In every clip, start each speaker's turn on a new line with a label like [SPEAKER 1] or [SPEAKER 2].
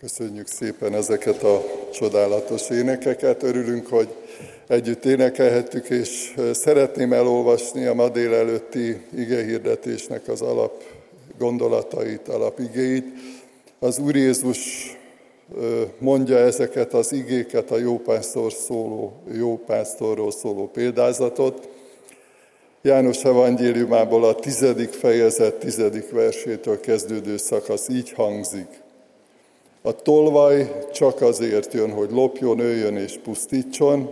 [SPEAKER 1] Köszönjük szépen ezeket a csodálatos énekeket. Örülünk, hogy együtt énekelhettük, és szeretném elolvasni a ma délelőtti igehirdetésnek az alap gondolatait, alapigéit. Az Úr Jézus mondja ezeket az igéket, a jópásztor szóló, jópásztorról szóló példázatot. János evangéliumából a tizedik fejezet tizedik versétől kezdődő szakasz így hangzik. A tolvaj csak azért jön, hogy lopjon, öljön és pusztítson.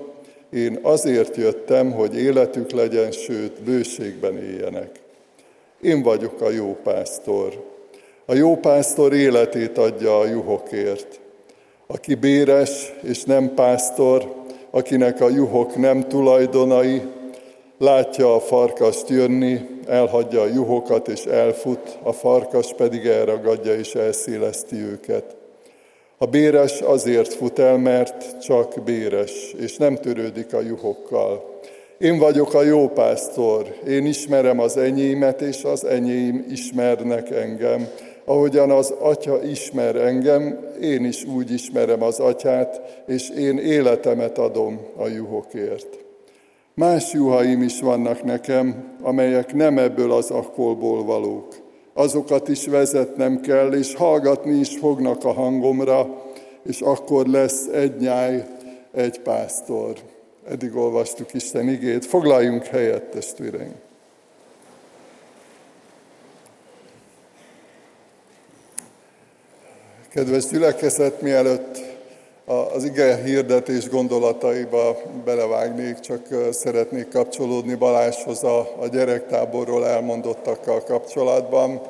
[SPEAKER 1] Én azért jöttem, hogy életük legyen, sőt, bőségben éljenek. Én vagyok a jó pásztor. A jó pásztor életét adja a juhokért. Aki béres és nem pásztor, akinek a juhok nem tulajdonai, látja a farkast jönni, elhagyja a juhokat és elfut, a farkas pedig elragadja és elszéleszti őket. A béres azért fut el, mert csak béres, és nem törődik a juhokkal. Én vagyok a jó pásztor, én ismerem az enyémet, és az enyém ismernek engem. Ahogyan az Atya ismer engem, én is úgy ismerem az Atyát, és én életemet adom a juhokért. Más juhaim is vannak nekem, amelyek nem ebből az akkolból valók azokat is vezetnem kell, és hallgatni is fognak a hangomra, és akkor lesz egy nyáj, egy pásztor. Eddig olvastuk Isten igét. Foglaljunk helyet, testvéreink! Kedves gyülekezet, mielőtt az ige hirdetés gondolataiba belevágnék, csak szeretnék kapcsolódni Balázshoz a, a gyerektáborról elmondottakkal kapcsolatban,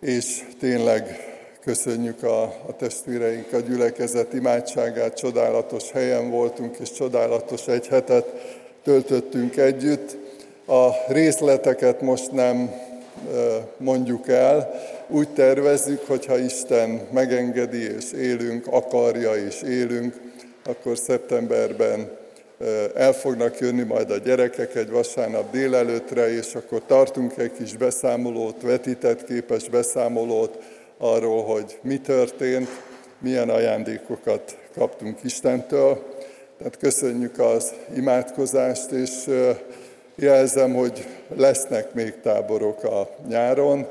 [SPEAKER 1] és tényleg köszönjük a, a testvéreink a gyülekezet imádságát, csodálatos helyen voltunk, és csodálatos egy hetet töltöttünk együtt. A részleteket most nem mondjuk el, úgy tervezzük, hogyha Isten megengedi és élünk, akarja és élünk, akkor szeptemberben el fognak jönni majd a gyerekek egy vasárnap délelőtre, és akkor tartunk egy kis beszámolót, vetített képes beszámolót arról, hogy mi történt, milyen ajándékokat kaptunk Istentől. Tehát köszönjük az imádkozást, és jelzem, hogy lesznek még táborok a nyáron,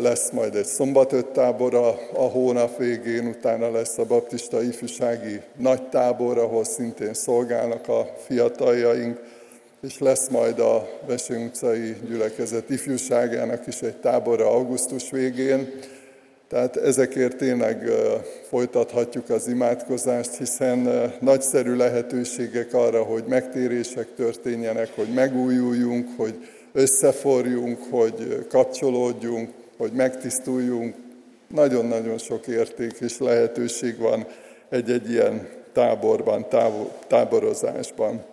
[SPEAKER 1] lesz majd egy szombatöt tábor a, hónap végén, utána lesz a baptista ifjúsági nagy tábor, ahol szintén szolgálnak a fiataljaink, és lesz majd a Veső utcai gyülekezet ifjúságának is egy tábora augusztus végén. Tehát ezekért tényleg folytathatjuk az imádkozást, hiszen nagyszerű lehetőségek arra, hogy megtérések történjenek, hogy megújuljunk, hogy összeforjunk, hogy kapcsolódjunk, hogy megtisztuljunk. Nagyon-nagyon sok érték és lehetőség van egy-egy ilyen táborban, táborozásban.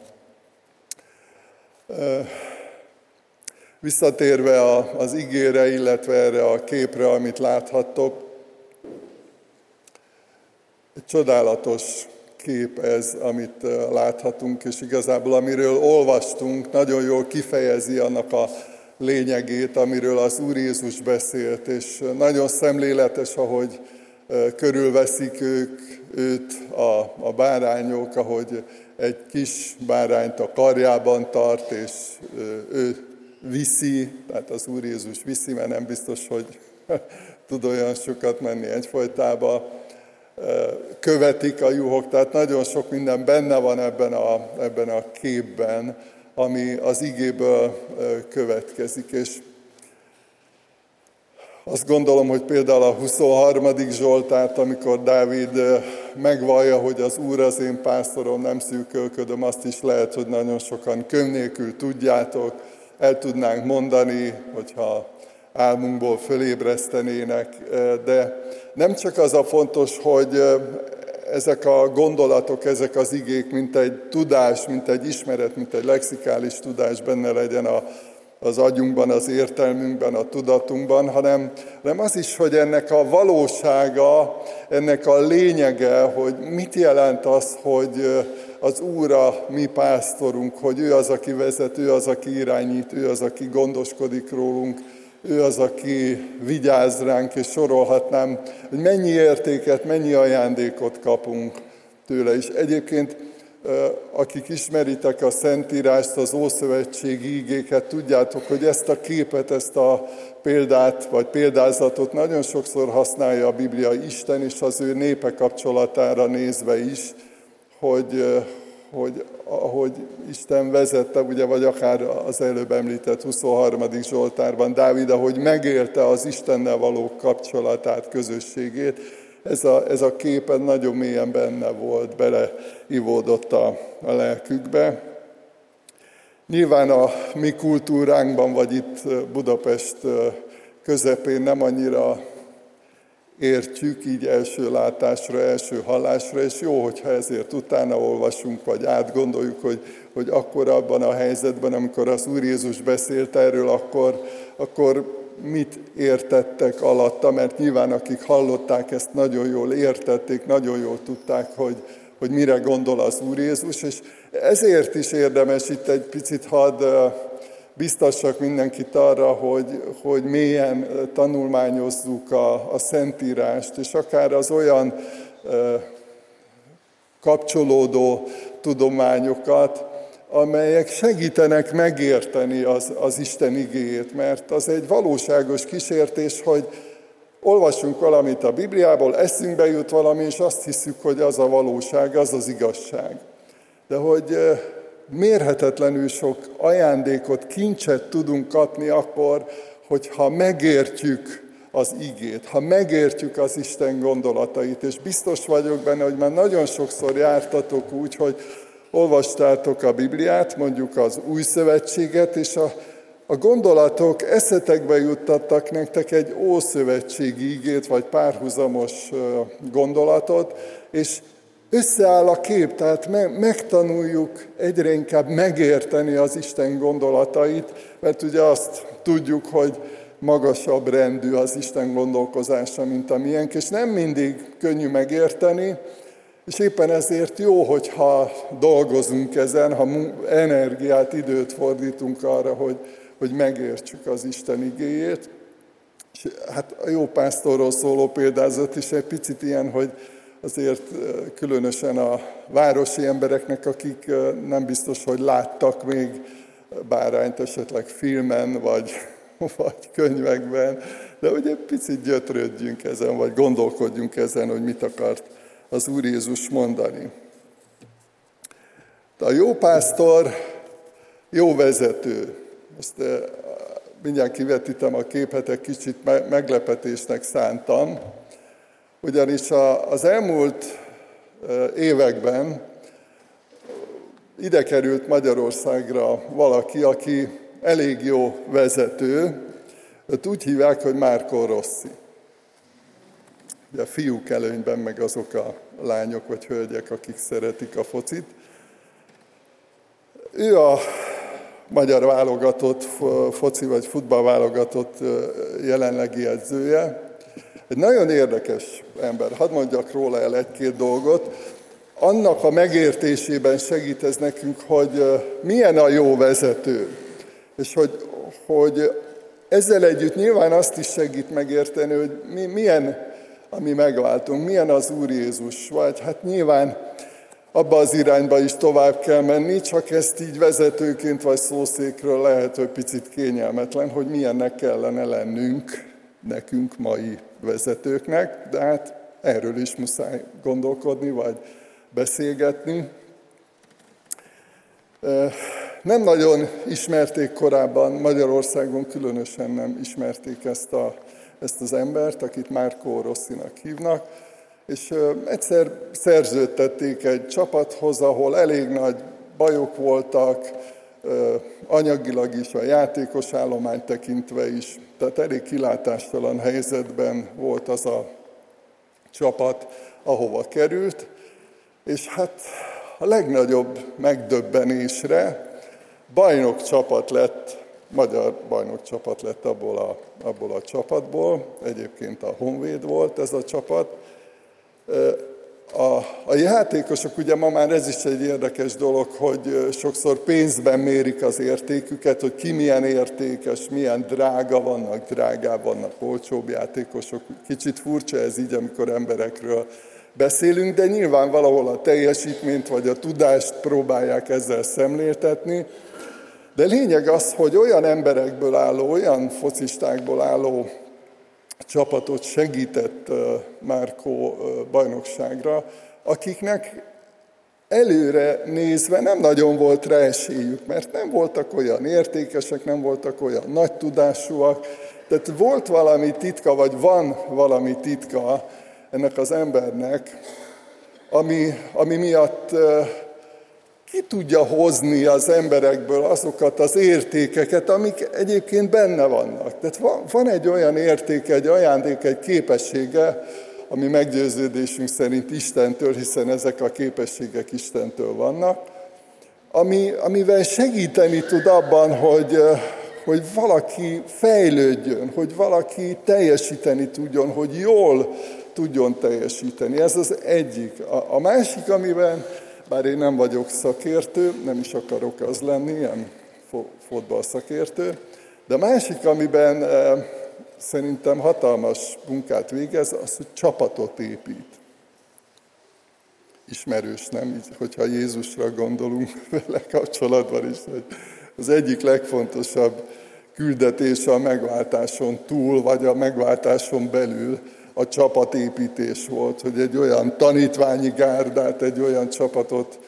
[SPEAKER 1] Visszatérve az igére, illetve erre a képre, amit láthattok, egy csodálatos kép ez, amit láthatunk, és igazából amiről olvastunk, nagyon jól kifejezi annak a lényegét, amiről az Úr Jézus beszélt, és nagyon szemléletes, ahogy körülveszik ők, őt a, a bárányok, ahogy egy kis bárányt a karjában tart, és ő viszi, tehát az Úr Jézus viszi, mert nem biztos, hogy tud olyan sokat menni egyfolytában követik a juhok, tehát nagyon sok minden benne van ebben a, ebben a képben, ami az igéből következik. És azt gondolom, hogy például a 23. Zsoltárt, amikor Dávid megvallja, hogy az Úr az én pásztorom, nem szűkölködöm, azt is lehet, hogy nagyon sokan könyv tudjátok, el tudnánk mondani, hogyha álmunkból fölébresztenének, de nem csak az a fontos, hogy ezek a gondolatok, ezek az igék, mint egy tudás, mint egy ismeret, mint egy lexikális tudás benne legyen a, az agyunkban, az értelmünkben, a tudatunkban, hanem, hanem az is, hogy ennek a valósága, ennek a lényege, hogy mit jelent az, hogy az Úr a mi pásztorunk, hogy ő az, aki vezet, ő az, aki irányít, ő az, aki gondoskodik rólunk, ő az, aki vigyáz ránk, és sorolhatnám, hogy mennyi értéket, mennyi ajándékot kapunk tőle. És egyébként akik ismeritek a Szentírást, az Ószövetségi ígéket, tudjátok, hogy ezt a képet, ezt a példát, vagy példázatot nagyon sokszor használja a Biblia Isten és az ő népe kapcsolatára nézve is, hogy, hogy ahogy Isten vezette, ugye, vagy akár az előbb említett 23. Zsoltárban Dávid, ahogy megélte az Istennel való kapcsolatát, közösségét, ez a, ez a képen nagyon mélyen benne volt, beleivódott a, a lelkükbe. Nyilván a mi kultúránkban, vagy itt Budapest közepén nem annyira értjük így első látásra, első hallásra, és jó, hogyha ezért utána olvasunk, vagy átgondoljuk, hogy, hogy akkor abban a helyzetben, amikor az Úr Jézus beszélt erről, akkor, akkor mit értettek alatta, mert nyilván akik hallották ezt nagyon jól értették, nagyon jól tudták, hogy, hogy mire gondol az Úr Jézus, és ezért is érdemes itt egy picit hadd biztassak mindenkit arra, hogy, hogy mélyen tanulmányozzuk a, a Szentírást, és akár az olyan kapcsolódó tudományokat, amelyek segítenek megérteni az, az Isten igéjét, mert az egy valóságos kísértés, hogy olvasunk valamit a Bibliából, eszünkbe jut valami, és azt hiszük, hogy az a valóság, az az igazság. De hogy mérhetetlenül sok ajándékot, kincset tudunk kapni akkor, hogyha megértjük az igét, ha megértjük az Isten gondolatait, és biztos vagyok benne, hogy már nagyon sokszor jártatok úgy, hogy olvastátok a Bibliát, mondjuk az új szövetséget, és a, a gondolatok eszetekbe juttattak nektek egy ószövetségi igét, vagy párhuzamos gondolatot, és összeáll a kép, tehát megtanuljuk egyre inkább megérteni az Isten gondolatait, mert ugye azt tudjuk, hogy magasabb rendű az Isten gondolkozása, mint a miénk, és nem mindig könnyű megérteni, és éppen ezért jó, hogyha dolgozunk ezen, ha energiát, időt fordítunk arra, hogy, hogy megértsük az Isten igéjét. És hát a jó pásztorról szóló példázat is egy picit ilyen, hogy azért különösen a városi embereknek, akik nem biztos, hogy láttak még bárányt esetleg filmen, vagy, vagy könyvekben, de egy picit gyötrődjünk ezen, vagy gondolkodjunk ezen, hogy mit akart az Úr Jézus mondani. De a jó pásztor jó vezető. Ezt mindjárt kivetítem a képet, egy kicsit meglepetésnek szántam, ugyanis az elmúlt években ide került Magyarországra valaki, aki elég jó vezető, őt úgy hívják, hogy Márko Rossi. Ugye a fiúk előnyben, meg azok a lányok vagy hölgyek, akik szeretik a focit. Ő a magyar válogatott foci vagy futballválogatott jelenlegi edzője. Egy nagyon érdekes ember, hadd mondjak róla el egy-két dolgot. Annak a megértésében segít ez nekünk, hogy milyen a jó vezető, és hogy, hogy ezzel együtt nyilván azt is segít megérteni, hogy mi, milyen ami megváltunk. Milyen az Úr Jézus? Vagy hát nyilván abba az irányba is tovább kell menni, csak ezt így vezetőként vagy szószékről lehet, hogy picit kényelmetlen, hogy milyennek kellene lennünk nekünk, mai vezetőknek, de hát erről is muszáj gondolkodni, vagy beszélgetni. Nem nagyon ismerték korábban, Magyarországon különösen nem ismerték ezt a ezt az embert, akit Márkó Rosszinak hívnak, és egyszer szerződtették egy csapathoz, ahol elég nagy bajok voltak, anyagilag is, a játékos állomány tekintve is, tehát elég kilátástalan helyzetben volt az a csapat, ahova került, és hát a legnagyobb megdöbbenésre bajnok csapat lett magyar bajnok csapat lett abból a, abból a csapatból, egyébként a Honvéd volt ez a csapat. A, a játékosok, ugye ma már ez is egy érdekes dolog, hogy sokszor pénzben mérik az értéküket, hogy ki milyen értékes, milyen drága vannak, drágább vannak, olcsóbb játékosok. Kicsit furcsa ez így, amikor emberekről beszélünk, de nyilván valahol a teljesítményt vagy a tudást próbálják ezzel szemléltetni. De lényeg az, hogy olyan emberekből álló, olyan focistákból álló csapatot segített Márkó bajnokságra, akiknek előre nézve nem nagyon volt rá esélyük, mert nem voltak olyan értékesek, nem voltak olyan nagy tudásúak, tehát volt valami titka, vagy van valami titka ennek az embernek, ami, ami miatt ki tudja hozni az emberekből azokat az értékeket, amik egyébként benne vannak. Tehát van, van egy olyan értéke, egy ajándék, egy képessége, ami meggyőződésünk szerint Istentől, hiszen ezek a képességek Istentől vannak, ami, amivel segíteni tud abban, hogy, hogy valaki fejlődjön, hogy valaki teljesíteni tudjon, hogy jól tudjon teljesíteni. Ez az egyik. A, a másik, amiben bár én nem vagyok szakértő, nem is akarok az lenni, ilyen fotball szakértő, de a másik, amiben e, szerintem hatalmas munkát végez, az, hogy csapatot épít. Ismerős, nem? Hogyha Jézusra gondolunk vele kapcsolatban is, hogy az egyik legfontosabb küldetése a megváltáson túl, vagy a megváltáson belül, a csapatépítés volt, hogy egy olyan tanítványi gárdát, egy olyan csapatot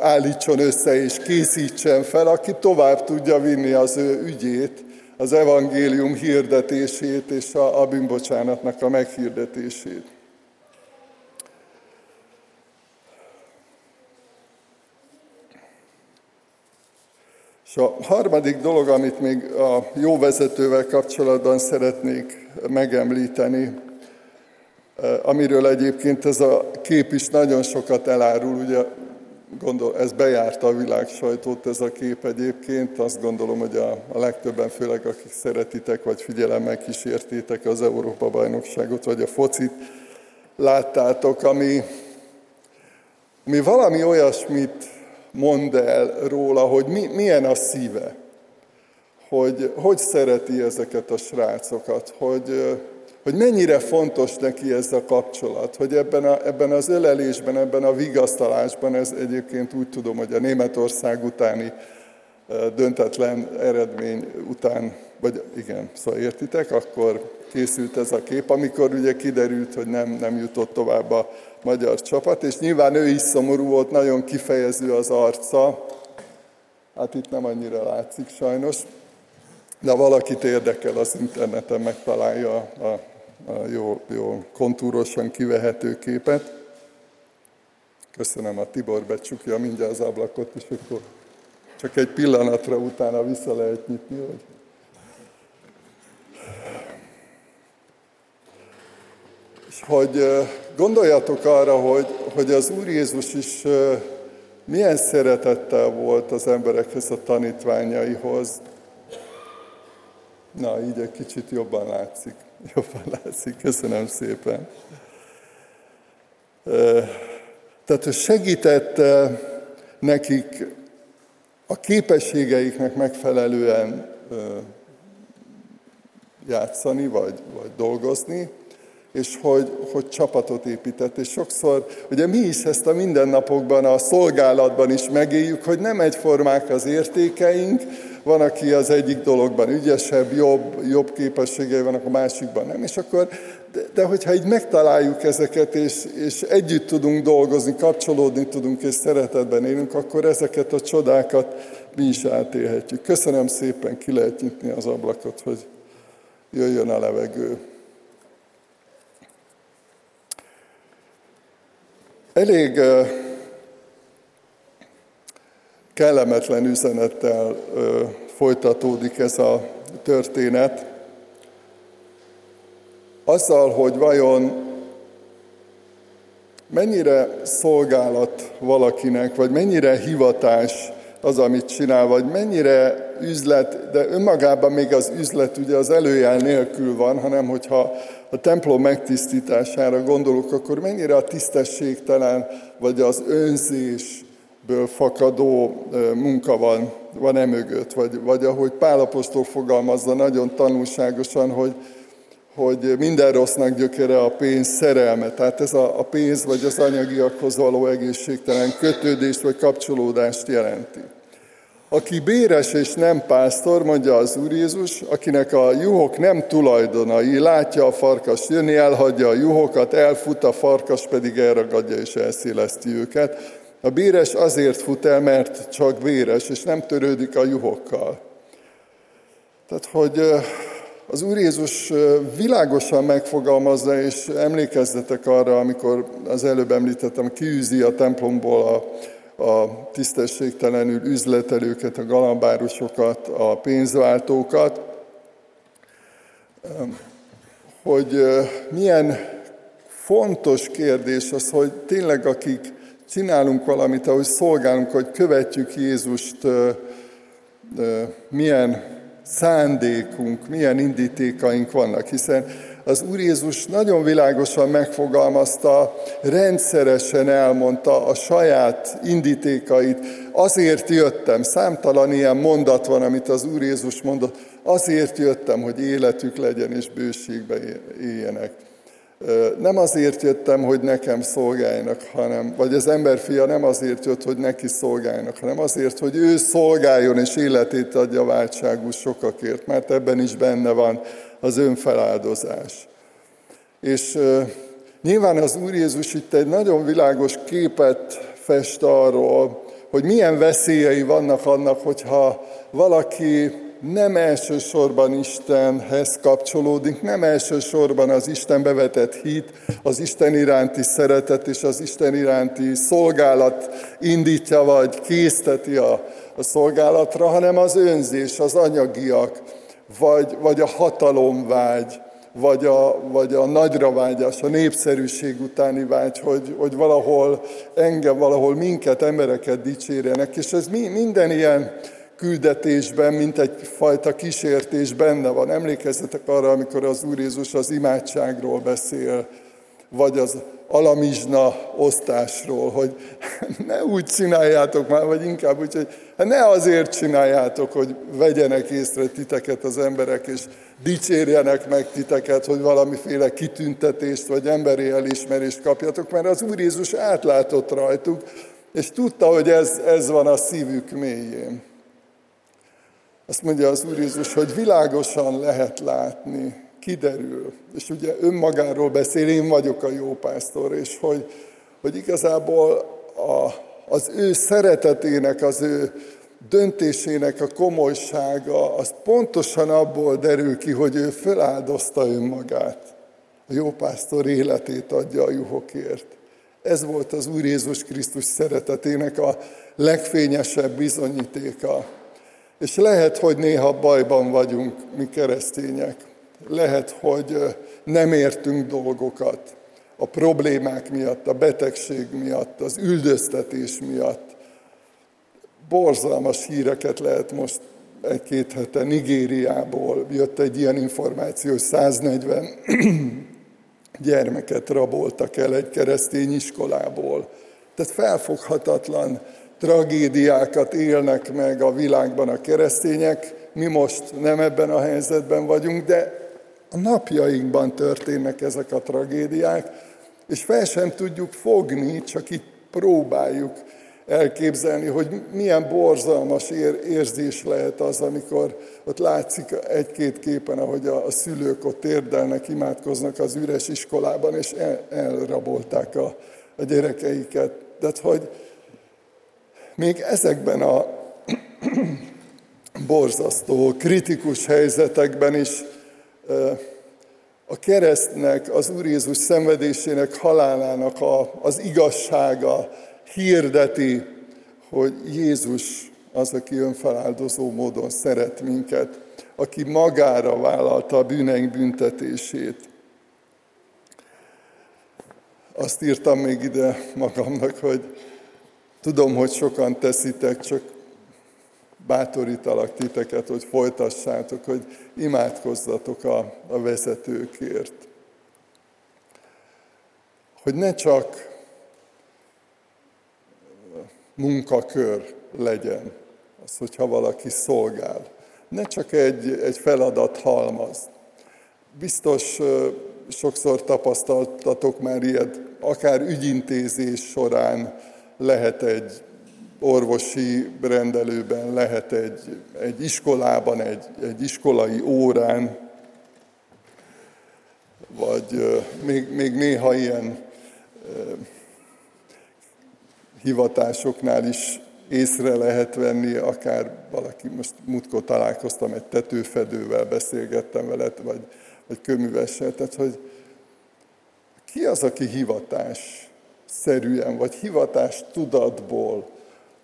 [SPEAKER 1] állítson össze és készítsen fel, aki tovább tudja vinni az ő ügyét, az evangélium hirdetését és a, a bűnbocsánatnak a meghirdetését. És a harmadik dolog, amit még a jó vezetővel kapcsolatban szeretnék megemlíteni, amiről egyébként ez a kép is nagyon sokat elárul, ugye gondol, ez bejárta a világ sajtót ez a kép egyébként, azt gondolom, hogy a, a legtöbben, főleg akik szeretitek, vagy figyelemmel kísértétek az Európa-bajnokságot, vagy a focit, láttátok, ami, ami valami olyasmit mond el róla, hogy mi, milyen a szíve, hogy hogy szereti ezeket a srácokat, hogy hogy mennyire fontos neki ez a kapcsolat, hogy ebben, a, ebben az ölelésben, ebben a vigasztalásban, ez egyébként úgy tudom, hogy a Németország utáni döntetlen eredmény után, vagy igen, szóval értitek, akkor készült ez a kép, amikor ugye kiderült, hogy nem, nem jutott tovább a magyar csapat, és nyilván ő is szomorú volt, nagyon kifejező az arca, hát itt nem annyira látszik sajnos, de valakit érdekel, az interneten megtalálja a a jó, jó kontúrosan kivehető képet. Köszönöm, a Tibor becsukja mindjárt az ablakot, és akkor csak egy pillanatra utána vissza lehet nyitni, hogy És hogy gondoljatok arra, hogy, hogy az Úr Jézus is milyen szeretettel volt az emberekhez, a tanítványaihoz. Na, így egy kicsit jobban látszik. Jobban látszik, köszönöm szépen. Tehát segített nekik a képességeiknek megfelelően játszani, vagy, vagy dolgozni, és hogy, hogy csapatot épített. És sokszor, ugye mi is ezt a mindennapokban, a szolgálatban is megéljük, hogy nem egyformák az értékeink, van, aki az egyik dologban ügyesebb, jobb, jobb képességei vannak, a másikban nem, és akkor, de, de hogyha így megtaláljuk ezeket, és, és együtt tudunk dolgozni, kapcsolódni tudunk, és szeretetben élünk, akkor ezeket a csodákat mi is átélhetjük. Köszönöm szépen, ki lehet nyitni az ablakot, hogy jöjjön a levegő. Elég kellemetlen üzenettel folytatódik ez a történet. Azzal, hogy vajon mennyire szolgálat valakinek, vagy mennyire hivatás az, amit csinál, vagy mennyire üzlet, de önmagában még az üzlet ugye az előjel nélkül van, hanem hogyha a templom megtisztítására gondolok, akkor mennyire a tisztességtelen, vagy az önzésből fakadó munka van, van e mögött, vagy, vagy ahogy Pálapostól fogalmazza nagyon tanulságosan, hogy, hogy minden rossznak gyökere a pénz szerelme. Tehát ez a, a pénz vagy az anyagiakhoz való egészségtelen kötődést vagy kapcsolódást jelenti. Aki béres és nem pásztor, mondja az Úr Jézus, akinek a juhok nem tulajdonai, látja a farkas jönni, elhagyja a juhokat, elfut, a farkas pedig elragadja és elszéleszti őket. A béres azért fut el, mert csak béres, és nem törődik a juhokkal. Tehát, hogy az Úr Jézus világosan megfogalmazza, és emlékezzetek arra, amikor az előbb említettem, kiűzi a templomból a, a tisztességtelenül üzletelőket, a galambárusokat, a pénzváltókat, hogy milyen fontos kérdés az, hogy tényleg akik csinálunk valamit, ahogy szolgálunk, hogy követjük Jézust, milyen szándékunk, milyen indítékaink vannak, hiszen az Úr Jézus nagyon világosan megfogalmazta, rendszeresen elmondta a saját indítékait. Azért jöttem, számtalan ilyen mondat van, amit az Úr Jézus mondott, azért jöttem, hogy életük legyen és bőségbe éljenek. Nem azért jöttem, hogy nekem szolgáljanak, hanem, vagy az emberfia nem azért jött, hogy neki szolgáljanak, hanem azért, hogy ő szolgáljon és életét adja váltságú sokakért, mert ebben is benne van az önfeláldozás. És nyilván az Úr Jézus itt egy nagyon világos képet fest arról, hogy milyen veszélyei vannak annak, hogyha valaki nem elsősorban Istenhez kapcsolódik, nem elsősorban az Istenbe vetett hit, az Isten iránti szeretet és az Isten iránti szolgálat indítja vagy készteti a, a szolgálatra, hanem az önzés, az anyagiak, vagy, vagy a hatalomvágy, vagy a, vagy a nagyra vágyás, a népszerűség utáni vágy, hogy, hogy valahol engem, valahol minket, embereket dicsérjenek. És ez mi, minden ilyen küldetésben, mint egyfajta kísértés benne van. Emlékezzetek arra, amikor az Úr Jézus az imádságról beszél, vagy az alamizsna osztásról, hogy ne úgy csináljátok már, vagy inkább úgy, hogy hát ne azért csináljátok, hogy vegyenek észre titeket az emberek, és dicsérjenek meg titeket, hogy valamiféle kitüntetést, vagy emberi elismerést kapjatok, mert az Úr Jézus átlátott rajtuk, és tudta, hogy ez, ez van a szívük mélyén. Azt mondja az Úr Jézus, hogy világosan lehet látni, kiderül. És ugye önmagáról beszél, én vagyok a jó pásztor, és hogy, hogy igazából a, az ő szeretetének, az ő döntésének a komolysága, az pontosan abból derül ki, hogy ő feláldozta önmagát. A jó pásztor életét adja a juhokért. Ez volt az Úr Jézus Krisztus szeretetének a legfényesebb bizonyítéka. És lehet, hogy néha bajban vagyunk mi keresztények. Lehet, hogy nem értünk dolgokat a problémák miatt, a betegség miatt, az üldöztetés miatt. Borzalmas híreket lehet most egy-két hete Nigériából jött egy ilyen információ, hogy 140 gyermeket raboltak el egy keresztény iskolából. Tehát felfoghatatlan tragédiákat élnek meg a világban a keresztények. Mi most nem ebben a helyzetben vagyunk, de a napjainkban történnek ezek a tragédiák, és fel sem tudjuk fogni, csak itt próbáljuk elképzelni, hogy milyen borzalmas érzés lehet az, amikor ott látszik egy-két képen, ahogy a, szülők ott érdelnek, imádkoznak az üres iskolában, és el, elrabolták a, a gyerekeiket. De hogy még ezekben a borzasztó, kritikus helyzetekben is a keresztnek, az Úr Jézus szenvedésének, halálának a, az igazsága hirdeti, hogy Jézus az, aki önfeláldozó módon szeret minket, aki magára vállalta a bűneink büntetését. Azt írtam még ide magamnak, hogy Tudom, hogy sokan teszitek, csak bátorítalak titeket, hogy folytassátok, hogy imádkozzatok a, a vezetőkért. Hogy ne csak munkakör legyen az, hogyha valaki szolgál. Ne csak egy, egy feladat halmaz. Biztos sokszor tapasztaltatok már ilyet, akár ügyintézés során lehet egy orvosi rendelőben, lehet egy, egy iskolában, egy, egy iskolai órán, vagy még, még néha ilyen hivatásoknál is észre lehet venni, akár valaki, most múltkor találkoztam egy tetőfedővel, beszélgettem vele, vagy, vagy köművessel, tehát hogy ki az, aki hivatás szerűen, vagy hivatás tudatból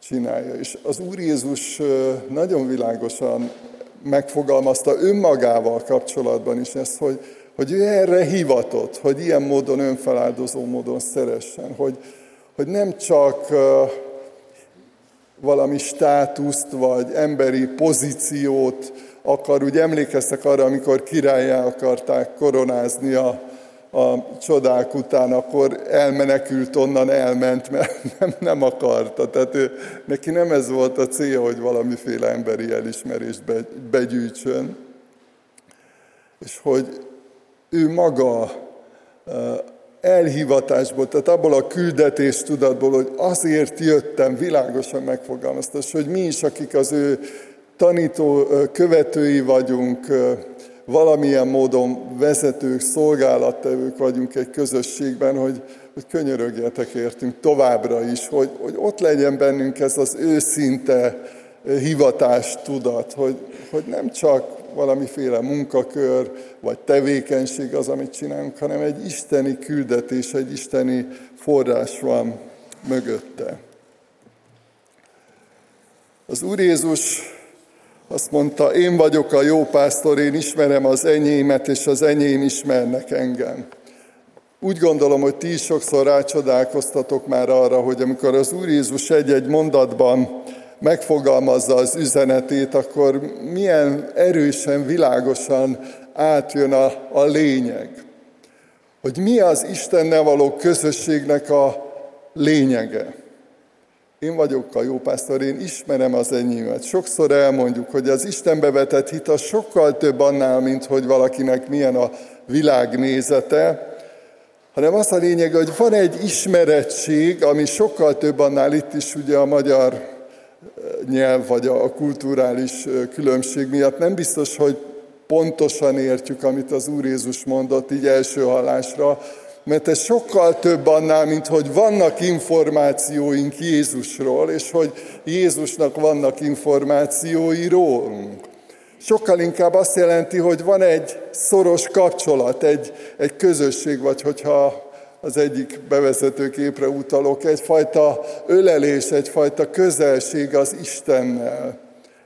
[SPEAKER 1] csinálja. És az Úr Jézus nagyon világosan megfogalmazta önmagával kapcsolatban is ezt, hogy, hogy ő erre hivatott, hogy ilyen módon önfeláldozó módon szeressen, hogy, hogy nem csak valami státuszt vagy emberi pozíciót akar, úgy emlékeztek arra, amikor királyá akarták koronázni a, a csodák után, akkor elmenekült onnan, elment, mert nem, nem akarta. Tehát ő, neki nem ez volt a célja, hogy valamiféle emberi elismerést be, begyűjtsön, és hogy ő maga elhivatásból, tehát abból a küldetés tudatból, hogy azért jöttem, világosan megfogalmazta, hogy mi is, akik az ő tanító követői vagyunk, valamilyen módon vezetők, szolgálattevők vagyunk egy közösségben, hogy, hogy könyörögjetek értünk továbbra is, hogy, hogy ott legyen bennünk ez az őszinte hivatás tudat, hogy, hogy nem csak valamiféle munkakör vagy tevékenység az, amit csinálunk, hanem egy isteni küldetés, egy isteni forrás van mögötte. Az Úr Jézus azt mondta, én vagyok a jó pásztor, én ismerem az enyémet, és az enyém ismernek engem. Úgy gondolom, hogy ti is sokszor rácsodálkoztatok már arra, hogy amikor az Úr Jézus egy-egy mondatban megfogalmazza az üzenetét, akkor milyen erősen, világosan átjön a, a lényeg. Hogy mi az Istennel való közösségnek a lényege. Én vagyok a jó pásztor, én ismerem az enyémet. Sokszor elmondjuk, hogy az Istenbe vetett hit az sokkal több annál, mint hogy valakinek milyen a világnézete, hanem az a lényeg, hogy van egy ismerettség, ami sokkal több annál. Itt is ugye a magyar eh, nyelv vagy a kulturális eh, különbség miatt nem biztos, hogy pontosan értjük, amit az Úr Jézus mondott így első hallásra, mert ez sokkal több annál, mint hogy vannak információink Jézusról, és hogy Jézusnak vannak információi rólunk. Sokkal inkább azt jelenti, hogy van egy szoros kapcsolat, egy, egy közösség, vagy hogyha az egyik bevezető képre utalok, egyfajta ölelés, egyfajta közelség az Istennel.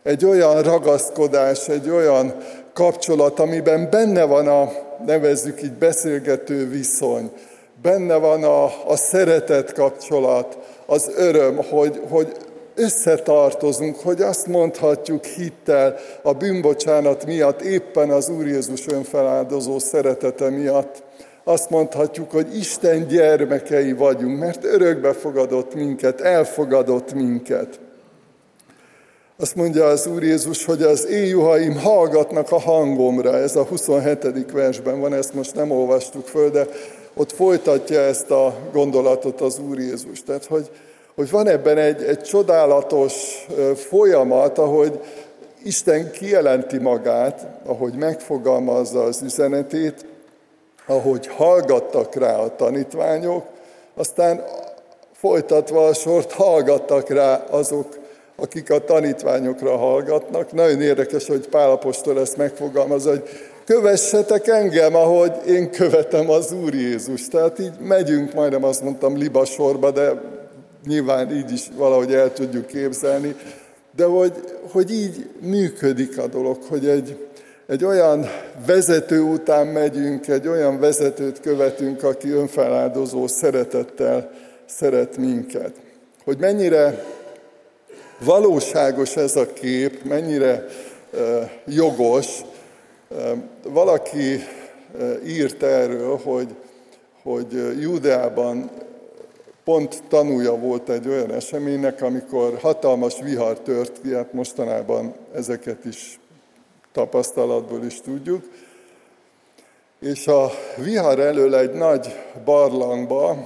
[SPEAKER 1] Egy olyan ragaszkodás, egy olyan kapcsolat, amiben benne van a, nevezzük így, beszélgető viszony, benne van a, a szeretet kapcsolat, az öröm, hogy, hogy összetartozunk, hogy azt mondhatjuk hittel a bűnbocsánat miatt, éppen az Úr Jézus önfeláldozó szeretete miatt, azt mondhatjuk, hogy Isten gyermekei vagyunk, mert örökbe fogadott minket, elfogadott minket. Azt mondja az Úr Jézus, hogy az én hallgatnak a hangomra. Ez a 27. versben van, ezt most nem olvastuk föl, de ott folytatja ezt a gondolatot az Úr Jézus. Tehát, hogy, hogy van ebben egy, egy csodálatos folyamat, ahogy Isten kijelenti magát, ahogy megfogalmazza az üzenetét, ahogy hallgattak rá a tanítványok, aztán folytatva a sort hallgattak rá azok, akik a tanítványokra hallgatnak. Nagyon érdekes, hogy Pálapostól ezt megfogalmaz, hogy kövessetek engem, ahogy én követem az Úr Jézus. Tehát így megyünk, majdnem azt mondtam libasorba, de nyilván így is valahogy el tudjuk képzelni, de hogy, hogy így működik a dolog, hogy egy, egy olyan vezető után megyünk, egy olyan vezetőt követünk, aki önfeláldozó szeretettel szeret minket. Hogy mennyire valóságos ez a kép, mennyire jogos. Valaki írt erről, hogy, hogy Júdeában pont tanúja volt egy olyan eseménynek, amikor hatalmas vihar tört ki, hát mostanában ezeket is tapasztalatból is tudjuk, és a vihar elől egy nagy barlangba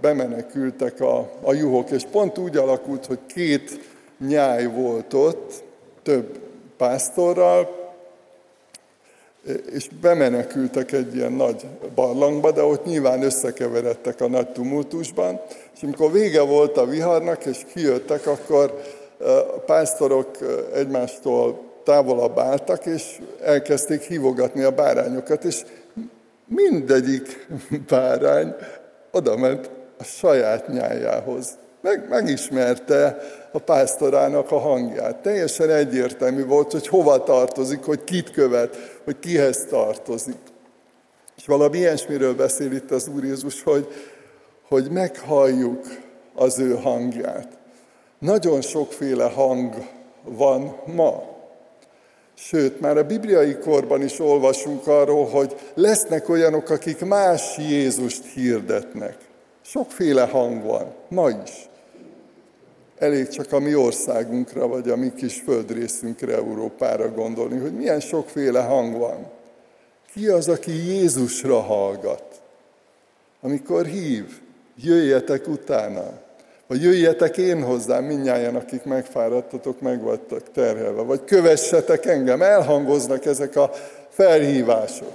[SPEAKER 1] bemenekültek a, a juhok, és pont úgy alakult, hogy két nyáj volt ott, több pásztorral, és bemenekültek egy ilyen nagy barlangba, de ott nyilván összekeveredtek a nagy tumultusban, és amikor vége volt a viharnak, és kijöttek, akkor a pásztorok egymástól távolabb álltak, és elkezdték hívogatni a bárányokat, és mindegyik bárány oda ment a saját nyájához. Meg, megismerte a pásztorának a hangját. Teljesen egyértelmű volt, hogy hova tartozik, hogy kit követ, hogy kihez tartozik. És valami ilyesmiről beszél itt az Úr Jézus, hogy, hogy meghalljuk az ő hangját. Nagyon sokféle hang van ma. Sőt, már a bibliai korban is olvasunk arról, hogy lesznek olyanok, akik más Jézust hirdetnek. Sokféle hang van, ma is. Elég csak a mi országunkra, vagy a mi kis földrészünkre, Európára gondolni, hogy milyen sokféle hang van. Ki az, aki Jézusra hallgat? Amikor hív, jöjjetek utána, vagy jöjjetek én hozzám, minnyáján, akik megfáradtatok, meg terhelve, vagy kövessetek engem, elhangoznak ezek a felhívások.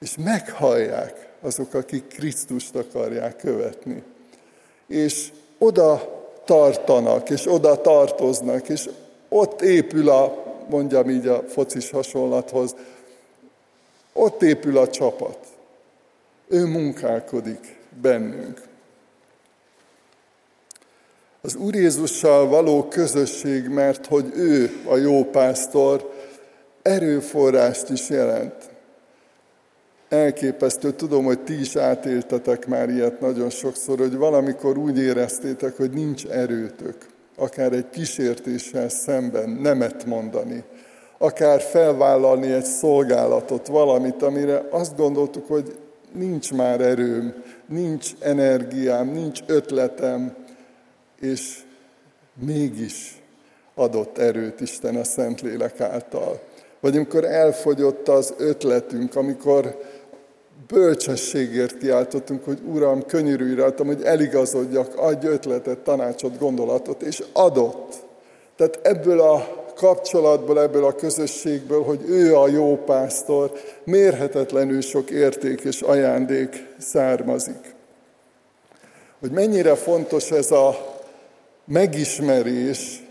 [SPEAKER 1] És meghallják azok, akik Krisztust akarják követni. És oda tartanak, és oda tartoznak, és ott épül a, mondjam így a focis hasonlathoz, ott épül a csapat. Ő munkálkodik bennünk. Az Úr Jézussal való közösség, mert hogy ő a jó pásztor, erőforrást is jelent elképesztő. Tudom, hogy ti is átéltetek már ilyet nagyon sokszor, hogy valamikor úgy éreztétek, hogy nincs erőtök, akár egy kísértéssel szemben nemet mondani, akár felvállalni egy szolgálatot, valamit, amire azt gondoltuk, hogy nincs már erőm, nincs energiám, nincs ötletem, és mégis adott erőt Isten a Szentlélek által. Vagy amikor elfogyott az ötletünk, amikor bölcsességért kiáltottunk, hogy Uram, könyörülj rajtam, hogy eligazodjak, adj ötletet, tanácsot, gondolatot, és adott. Tehát ebből a kapcsolatból, ebből a közösségből, hogy ő a jó pásztor, mérhetetlenül sok érték és ajándék származik. Hogy mennyire fontos ez a megismerés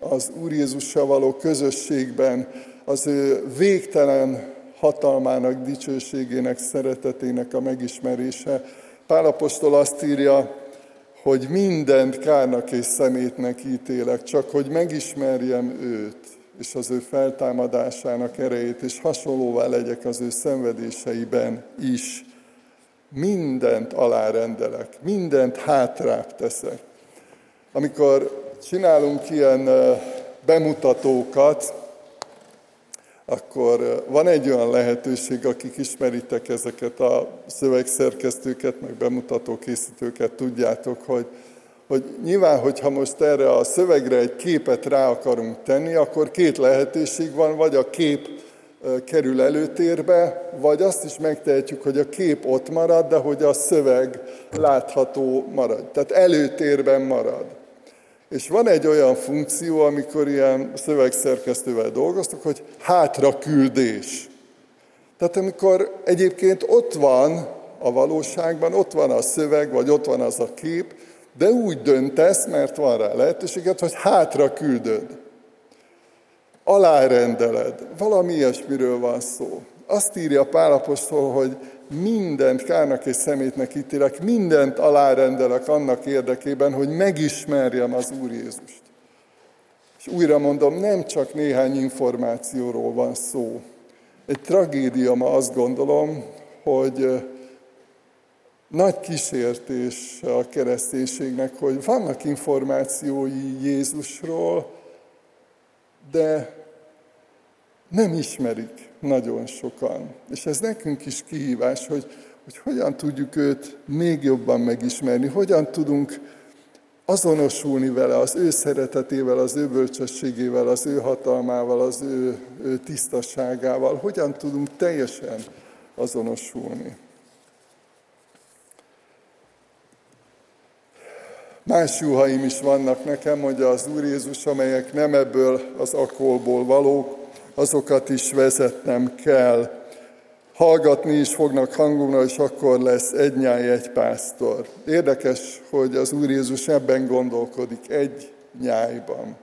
[SPEAKER 1] az Úr Jézussal való közösségben, az ő végtelen hatalmának, dicsőségének, szeretetének a megismerése. Pálapostól azt írja, hogy mindent kárnak és szemétnek ítélek, csak hogy megismerjem őt, és az ő feltámadásának erejét, és hasonlóvá legyek az ő szenvedéseiben is. Mindent alárendelek, mindent hátrább teszek. Amikor csinálunk ilyen bemutatókat, akkor van egy olyan lehetőség, akik ismeritek ezeket a szövegszerkesztőket, meg bemutató készítőket, tudjátok, hogy, hogy nyilván, hogyha most erre a szövegre egy képet rá akarunk tenni, akkor két lehetőség van, vagy a kép kerül előtérbe, vagy azt is megtehetjük, hogy a kép ott marad, de hogy a szöveg látható marad. Tehát előtérben marad. És van egy olyan funkció, amikor ilyen szövegszerkesztővel dolgoztok, hogy hátra küldés. Tehát amikor egyébként ott van a valóságban, ott van a szöveg, vagy ott van az a kép, de úgy döntesz, mert van rá lehetőséget, hogy hátra küldöd. Alárendeled. Valami ilyesmiről van szó. Azt írja Pálapostól, hogy mindent kárnak és szemétnek ítélek, mindent alárendelek annak érdekében, hogy megismerjem az Úr Jézust. És újra mondom, nem csak néhány információról van szó. Egy tragédia ma azt gondolom, hogy nagy kísértés a kereszténységnek, hogy vannak információi Jézusról, de nem ismerik nagyon sokan. És ez nekünk is kihívás, hogy, hogy hogyan tudjuk őt még jobban megismerni, hogyan tudunk azonosulni vele, az ő szeretetével, az ő bölcsességével, az ő hatalmával, az ő, ő tisztaságával, hogyan tudunk teljesen azonosulni. Más juhaim is vannak nekem, mondja az Úr Jézus, amelyek nem ebből az akolból valók, azokat is vezetnem kell. Hallgatni is fognak hangomra, és akkor lesz egy nyáj, egy pásztor. Érdekes, hogy az Úr Jézus ebben gondolkodik, egy nyájban.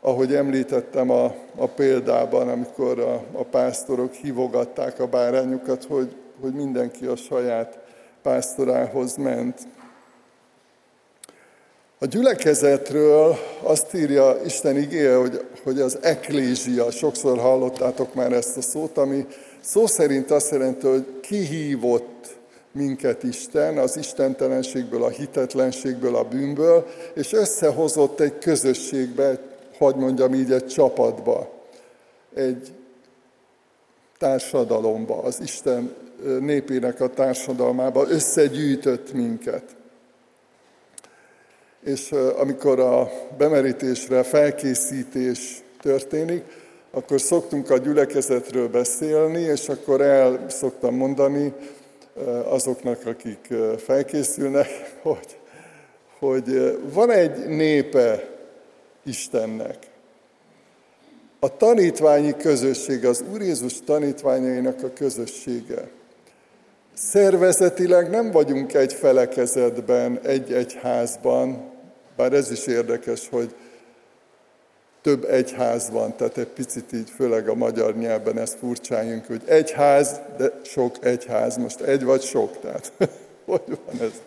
[SPEAKER 1] Ahogy említettem a, a példában, amikor a, a pásztorok hívogatták a bárányukat, hogy, hogy mindenki a saját pásztorához ment. A gyülekezetről azt írja Isten igéje, hogy, hogy az eklézia, sokszor hallottátok már ezt a szót, ami szó szerint azt jelenti, hogy kihívott minket Isten, az istentelenségből, a hitetlenségből, a bűnből, és összehozott egy közösségbe, hogy mondjam így, egy csapatba, egy társadalomba, az Isten népének a társadalmába összegyűjtött minket és amikor a bemerítésre felkészítés történik, akkor szoktunk a gyülekezetről beszélni, és akkor el szoktam mondani azoknak, akik felkészülnek, hogy, hogy van egy népe Istennek. A tanítványi közösség, az Úr Jézus tanítványainak a közössége. Szervezetileg nem vagyunk egy felekezetben, egy egyházban, bár ez is érdekes, hogy több egyház van, tehát egy picit így, főleg a magyar nyelven ezt furcsáljunk, hogy egyház, de sok egyház, most egy vagy sok, tehát hogy van ez?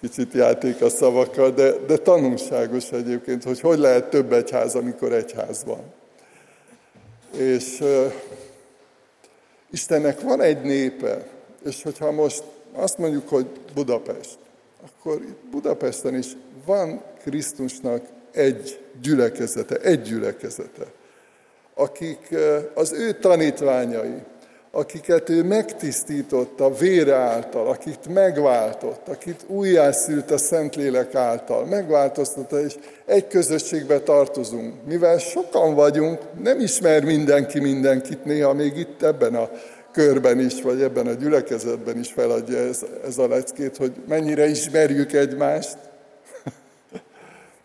[SPEAKER 1] Kicsit játék a szavakkal, de, de tanulságos egyébként, hogy hogy lehet több egyház, amikor egyház van. És uh, Istennek van egy népe, és hogyha most azt mondjuk, hogy Budapest, akkor itt Budapesten is van Krisztusnak egy gyülekezete, egy gyülekezete, akik az ő tanítványai, akiket ő megtisztított a vére által, akit megváltott, akit újjászült a Szentlélek által, megváltoztatta, és egy közösségbe tartozunk. Mivel sokan vagyunk, nem ismer mindenki mindenkit, néha még itt ebben a körben is, vagy ebben a gyülekezetben is feladja ez, ez a leckét, hogy mennyire ismerjük egymást,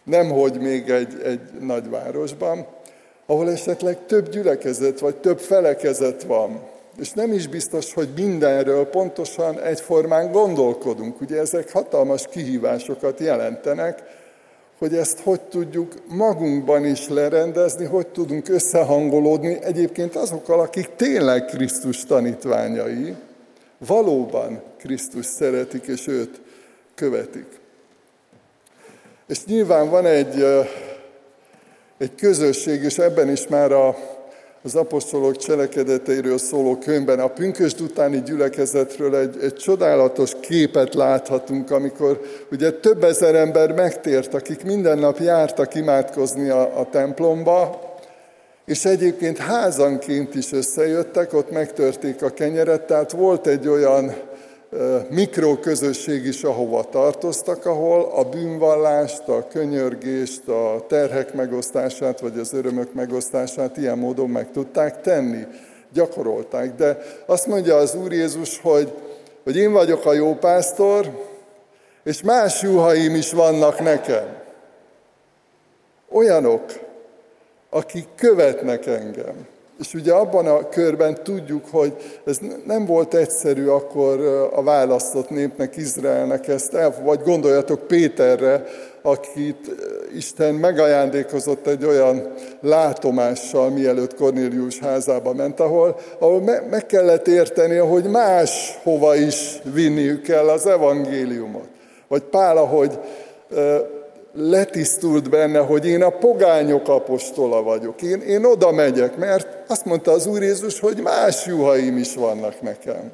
[SPEAKER 1] nemhogy még egy, egy nagyvárosban, ahol esetleg több gyülekezet vagy több felekezet van. És nem is biztos, hogy mindenről pontosan egyformán gondolkodunk. Ugye ezek hatalmas kihívásokat jelentenek, hogy ezt hogy tudjuk magunkban is lerendezni, hogy tudunk összehangolódni egyébként azokkal, akik tényleg Krisztus tanítványai, valóban Krisztus szeretik és őt követik. És nyilván van egy, egy közösség, és ebben is már a, az apostolok cselekedeteiről szóló könyvben, a pünkösd utáni gyülekezetről egy, egy csodálatos képet láthatunk, amikor ugye több ezer ember megtért, akik minden nap jártak imádkozni a, a templomba, és egyébként házanként is összejöttek, ott megtörték a kenyeret, tehát volt egy olyan mikroközösség is, ahova tartoztak, ahol a bűnvallást, a könyörgést, a terhek megosztását, vagy az örömök megosztását ilyen módon meg tudták tenni, gyakorolták. De azt mondja az Úr Jézus, hogy, hogy én vagyok a jó pásztor, és más juhaim is vannak nekem. Olyanok, akik követnek engem. És ugye abban a körben tudjuk, hogy ez nem volt egyszerű akkor a választott népnek, Izraelnek ezt el, vagy gondoljatok Péterre, akit Isten megajándékozott egy olyan látomással, mielőtt Kornélius házába ment, ahol, ahol me, meg kellett érteni, hogy más hova is vinniük kell az evangéliumot. Vagy Pál, ahogy letisztult benne, hogy én a pogányok apostola vagyok. Én, én oda megyek, mert azt mondta az Úr Jézus, hogy más juhaim is vannak nekem.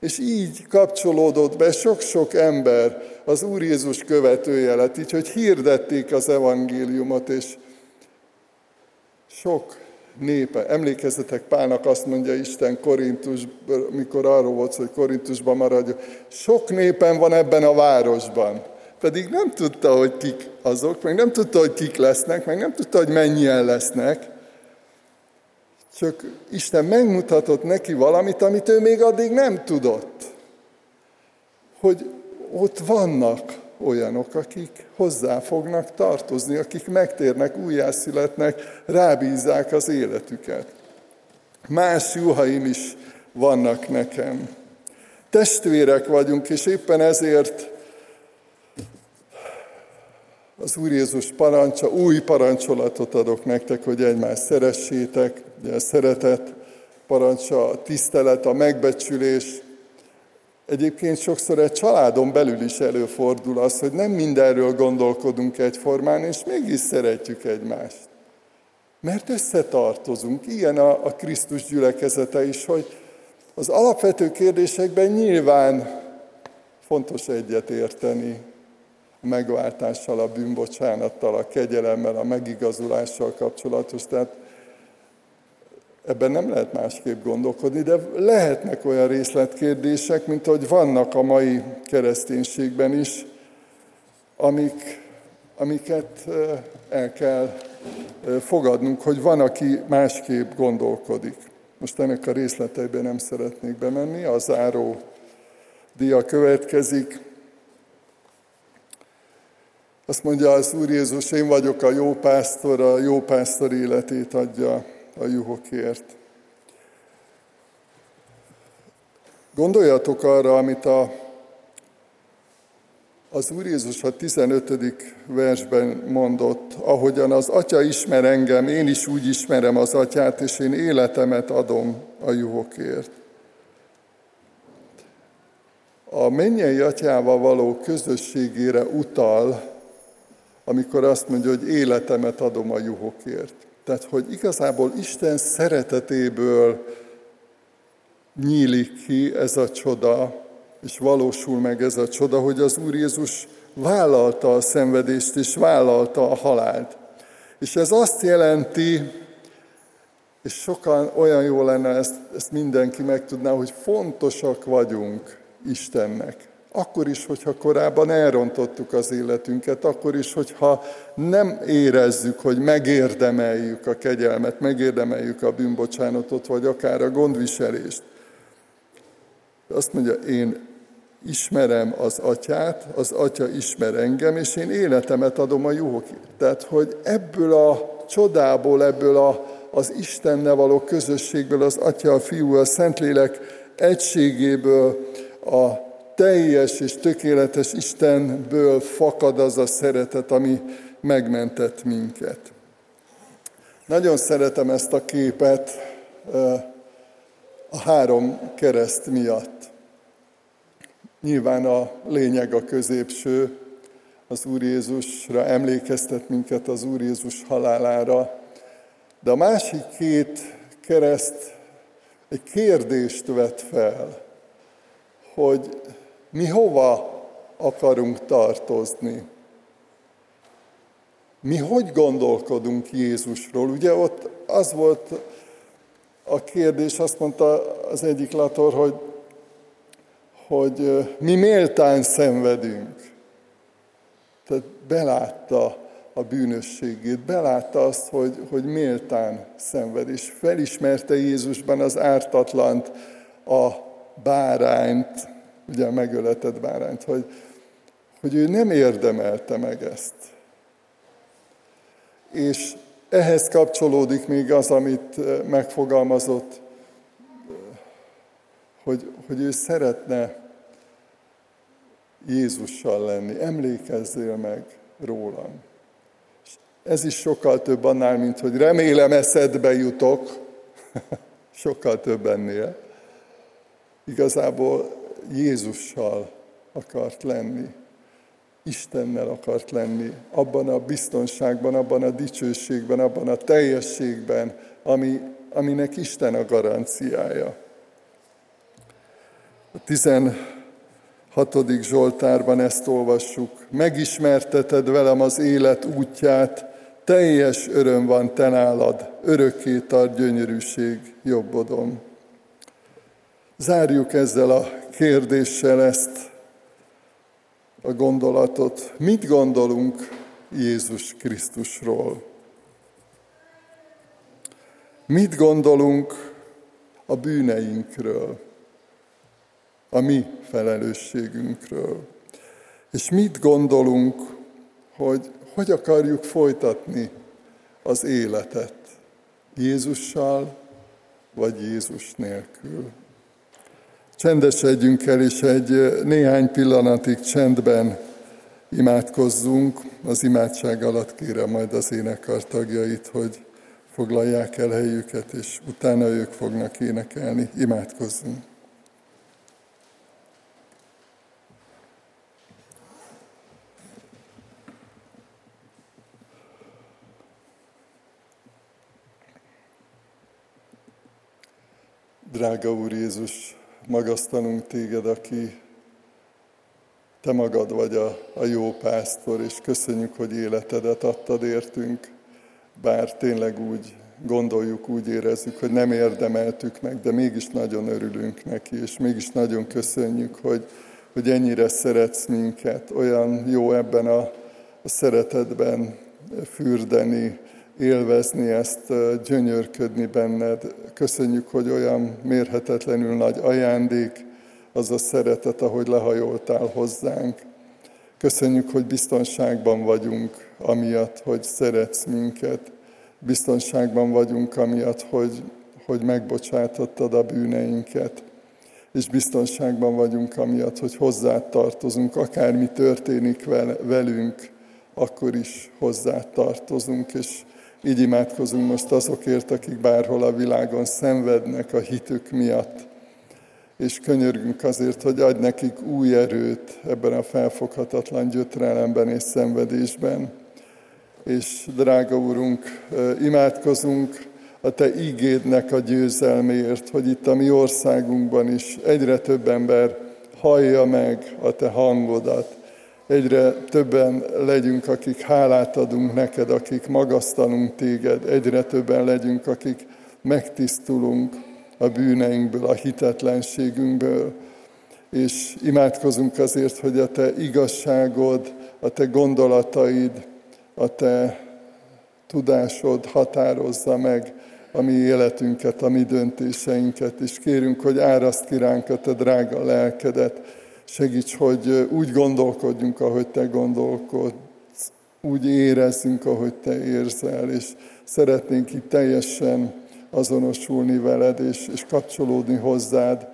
[SPEAKER 1] És így kapcsolódott be sok-sok ember az Úr Jézus követője lett, így, hogy hirdették az evangéliumot, és sok népe. Emlékezzetek, Pálnak azt mondja Isten Korintus, mikor arról volt, hogy Korintusban maradjon. Sok népen van ebben a városban. Pedig nem tudta, hogy kik azok, meg nem tudta, hogy kik lesznek, meg nem tudta, hogy mennyien lesznek. Csak Isten megmutatott neki valamit, amit ő még addig nem tudott. Hogy ott vannak olyanok, akik hozzá fognak tartozni, akik megtérnek, újjászületnek, rábízzák az életüket. Más juhaim is vannak nekem. Testvérek vagyunk, és éppen ezért az Úr Jézus parancsa, új parancsolatot adok nektek, hogy egymást szeressétek, ugye a szeretet parancsa, a tisztelet, a megbecsülés. Egyébként sokszor egy családon belül is előfordul az, hogy nem mindenről gondolkodunk egyformán, és mégis szeretjük egymást. Mert összetartozunk. Ilyen a, a Krisztus gyülekezete is, hogy az alapvető kérdésekben nyilván fontos egyet érteni, a megváltással, a bűnbocsánattal, a kegyelemmel, a megigazulással kapcsolatos. Tehát ebben nem lehet másképp gondolkodni, de lehetnek olyan részletkérdések, mint hogy vannak a mai kereszténységben is, amik, amiket el kell fogadnunk, hogy van, aki másképp gondolkodik. Most ennek a részleteiben nem szeretnék bemenni, a záró dia következik. Azt mondja az Úr Jézus, én vagyok a jó pásztor, a jó pásztor életét adja a juhokért. Gondoljatok arra, amit a, az Úr Jézus a 15. versben mondott, ahogyan az Atya ismer engem, én is úgy ismerem az Atyát, és én életemet adom a juhokért. A mennyei atyával való közösségére utal amikor azt mondja, hogy életemet adom a juhokért. Tehát, hogy igazából Isten szeretetéből nyílik ki ez a csoda, és valósul meg ez a csoda, hogy az Úr Jézus vállalta a szenvedést, és vállalta a halált. És ez azt jelenti, és sokan olyan jó lenne, ezt, ezt mindenki megtudná, hogy fontosak vagyunk Istennek. Akkor is, hogyha korábban elrontottuk az életünket, akkor is, hogyha nem érezzük, hogy megérdemeljük a kegyelmet, megérdemeljük a bűnbocsánatot, vagy akár a gondviselést. Azt mondja, én ismerem az atyát, az atya ismer engem, és én életemet adom a juhokért. Tehát, hogy ebből a csodából, ebből a, az Istennel való közösségből, az atya, a fiú, a Szentlélek egységéből, a teljes és tökéletes Istenből fakad az a szeretet, ami megmentett minket. Nagyon szeretem ezt a képet a három kereszt miatt. Nyilván a lényeg a középső, az Úr Jézusra emlékeztet minket az Úr Jézus halálára, de a másik két kereszt egy kérdést vet fel, hogy mi hova akarunk tartozni? Mi hogy gondolkodunk Jézusról? Ugye ott az volt a kérdés, azt mondta az egyik lator, hogy, hogy mi méltán szenvedünk. Tehát belátta a bűnösségét, belátta azt, hogy, hogy méltán szenved, és felismerte Jézusban az ártatlant, a bárányt, ugye a megöletett bárányt, hogy, hogy ő nem érdemelte meg ezt. És ehhez kapcsolódik még az, amit eh, megfogalmazott, eh, hogy, hogy ő szeretne Jézussal lenni. Emlékezzél meg rólam. És ez is sokkal több annál, mint hogy remélem eszedbe jutok. sokkal több ennél. Igazából Jézussal akart lenni, Istennel akart lenni, abban a biztonságban, abban a dicsőségben, abban a teljességben, ami, aminek Isten a garanciája. A 16. Zsoltárban ezt olvassuk. Megismerteted velem az élet útját, teljes öröm van te nálad, örökké tart gyönyörűség jobbodon. Zárjuk ezzel a kérdéssel ezt a gondolatot. Mit gondolunk Jézus Krisztusról? Mit gondolunk a bűneinkről, a mi felelősségünkről? És mit gondolunk, hogy hogy akarjuk folytatni az életet? Jézussal vagy Jézus nélkül? Csendesedjünk el, és egy néhány pillanatig csendben imádkozzunk. Az imádság alatt kérem majd az énekar tagjait, hogy foglalják el helyüket, és utána ők fognak énekelni. Imádkozzunk! Drága Úr Jézus, magasztanunk téged, aki te magad vagy a, a jó pásztor, és köszönjük, hogy életedet adtad értünk, bár tényleg úgy gondoljuk, úgy érezzük, hogy nem érdemeltük meg, de mégis nagyon örülünk neki, és mégis nagyon köszönjük, hogy, hogy ennyire szeretsz minket, olyan jó ebben a, a szeretetben fürdeni, élvezni ezt, gyönyörködni benned. Köszönjük, hogy olyan mérhetetlenül nagy ajándék az a szeretet, ahogy lehajoltál hozzánk. Köszönjük, hogy biztonságban vagyunk, amiatt, hogy szeretsz minket. Biztonságban vagyunk, amiatt, hogy, hogy megbocsátottad a bűneinket. És biztonságban vagyunk, amiatt, hogy hozzád tartozunk, akármi történik velünk, akkor is hozzád tartozunk, és így imádkozunk most azokért, akik bárhol a világon szenvednek a hitük miatt. És könyörgünk azért, hogy adj nekik új erőt ebben a felfoghatatlan gyötrelemben és szenvedésben. És drága Úrunk, imádkozunk a Te ígédnek a győzelméért, hogy itt a mi országunkban is egyre több ember hallja meg a Te hangodat, egyre többen legyünk, akik hálát adunk neked, akik magasztalunk téged, egyre többen legyünk, akik megtisztulunk a bűneinkből, a hitetlenségünkből, és imádkozunk azért, hogy a te igazságod, a te gondolataid, a te tudásod határozza meg a mi életünket, a mi döntéseinket, és kérünk, hogy áraszt ki ránk a te drága lelkedet, Segíts, hogy úgy gondolkodjunk, ahogy Te gondolkodsz, úgy érezzünk, ahogy Te érzel, és szeretnénk itt teljesen azonosulni veled, és, és kapcsolódni hozzád,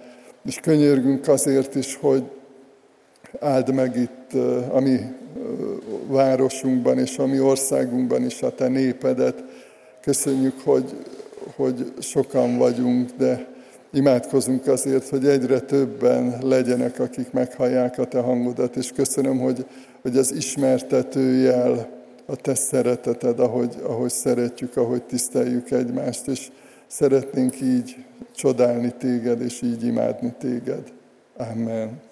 [SPEAKER 1] és könyörgünk azért is, hogy áld meg itt a mi városunkban és a mi országunkban is a Te népedet. Köszönjük, hogy, hogy sokan vagyunk, de Imádkozunk azért, hogy egyre többen legyenek, akik meghallják a Te hangodat, és köszönöm, hogy, hogy az ismertetőjel a Te szereteted, ahogy, ahogy szeretjük, ahogy tiszteljük egymást, és szeretnénk így csodálni Téged, és így imádni Téged. Amen.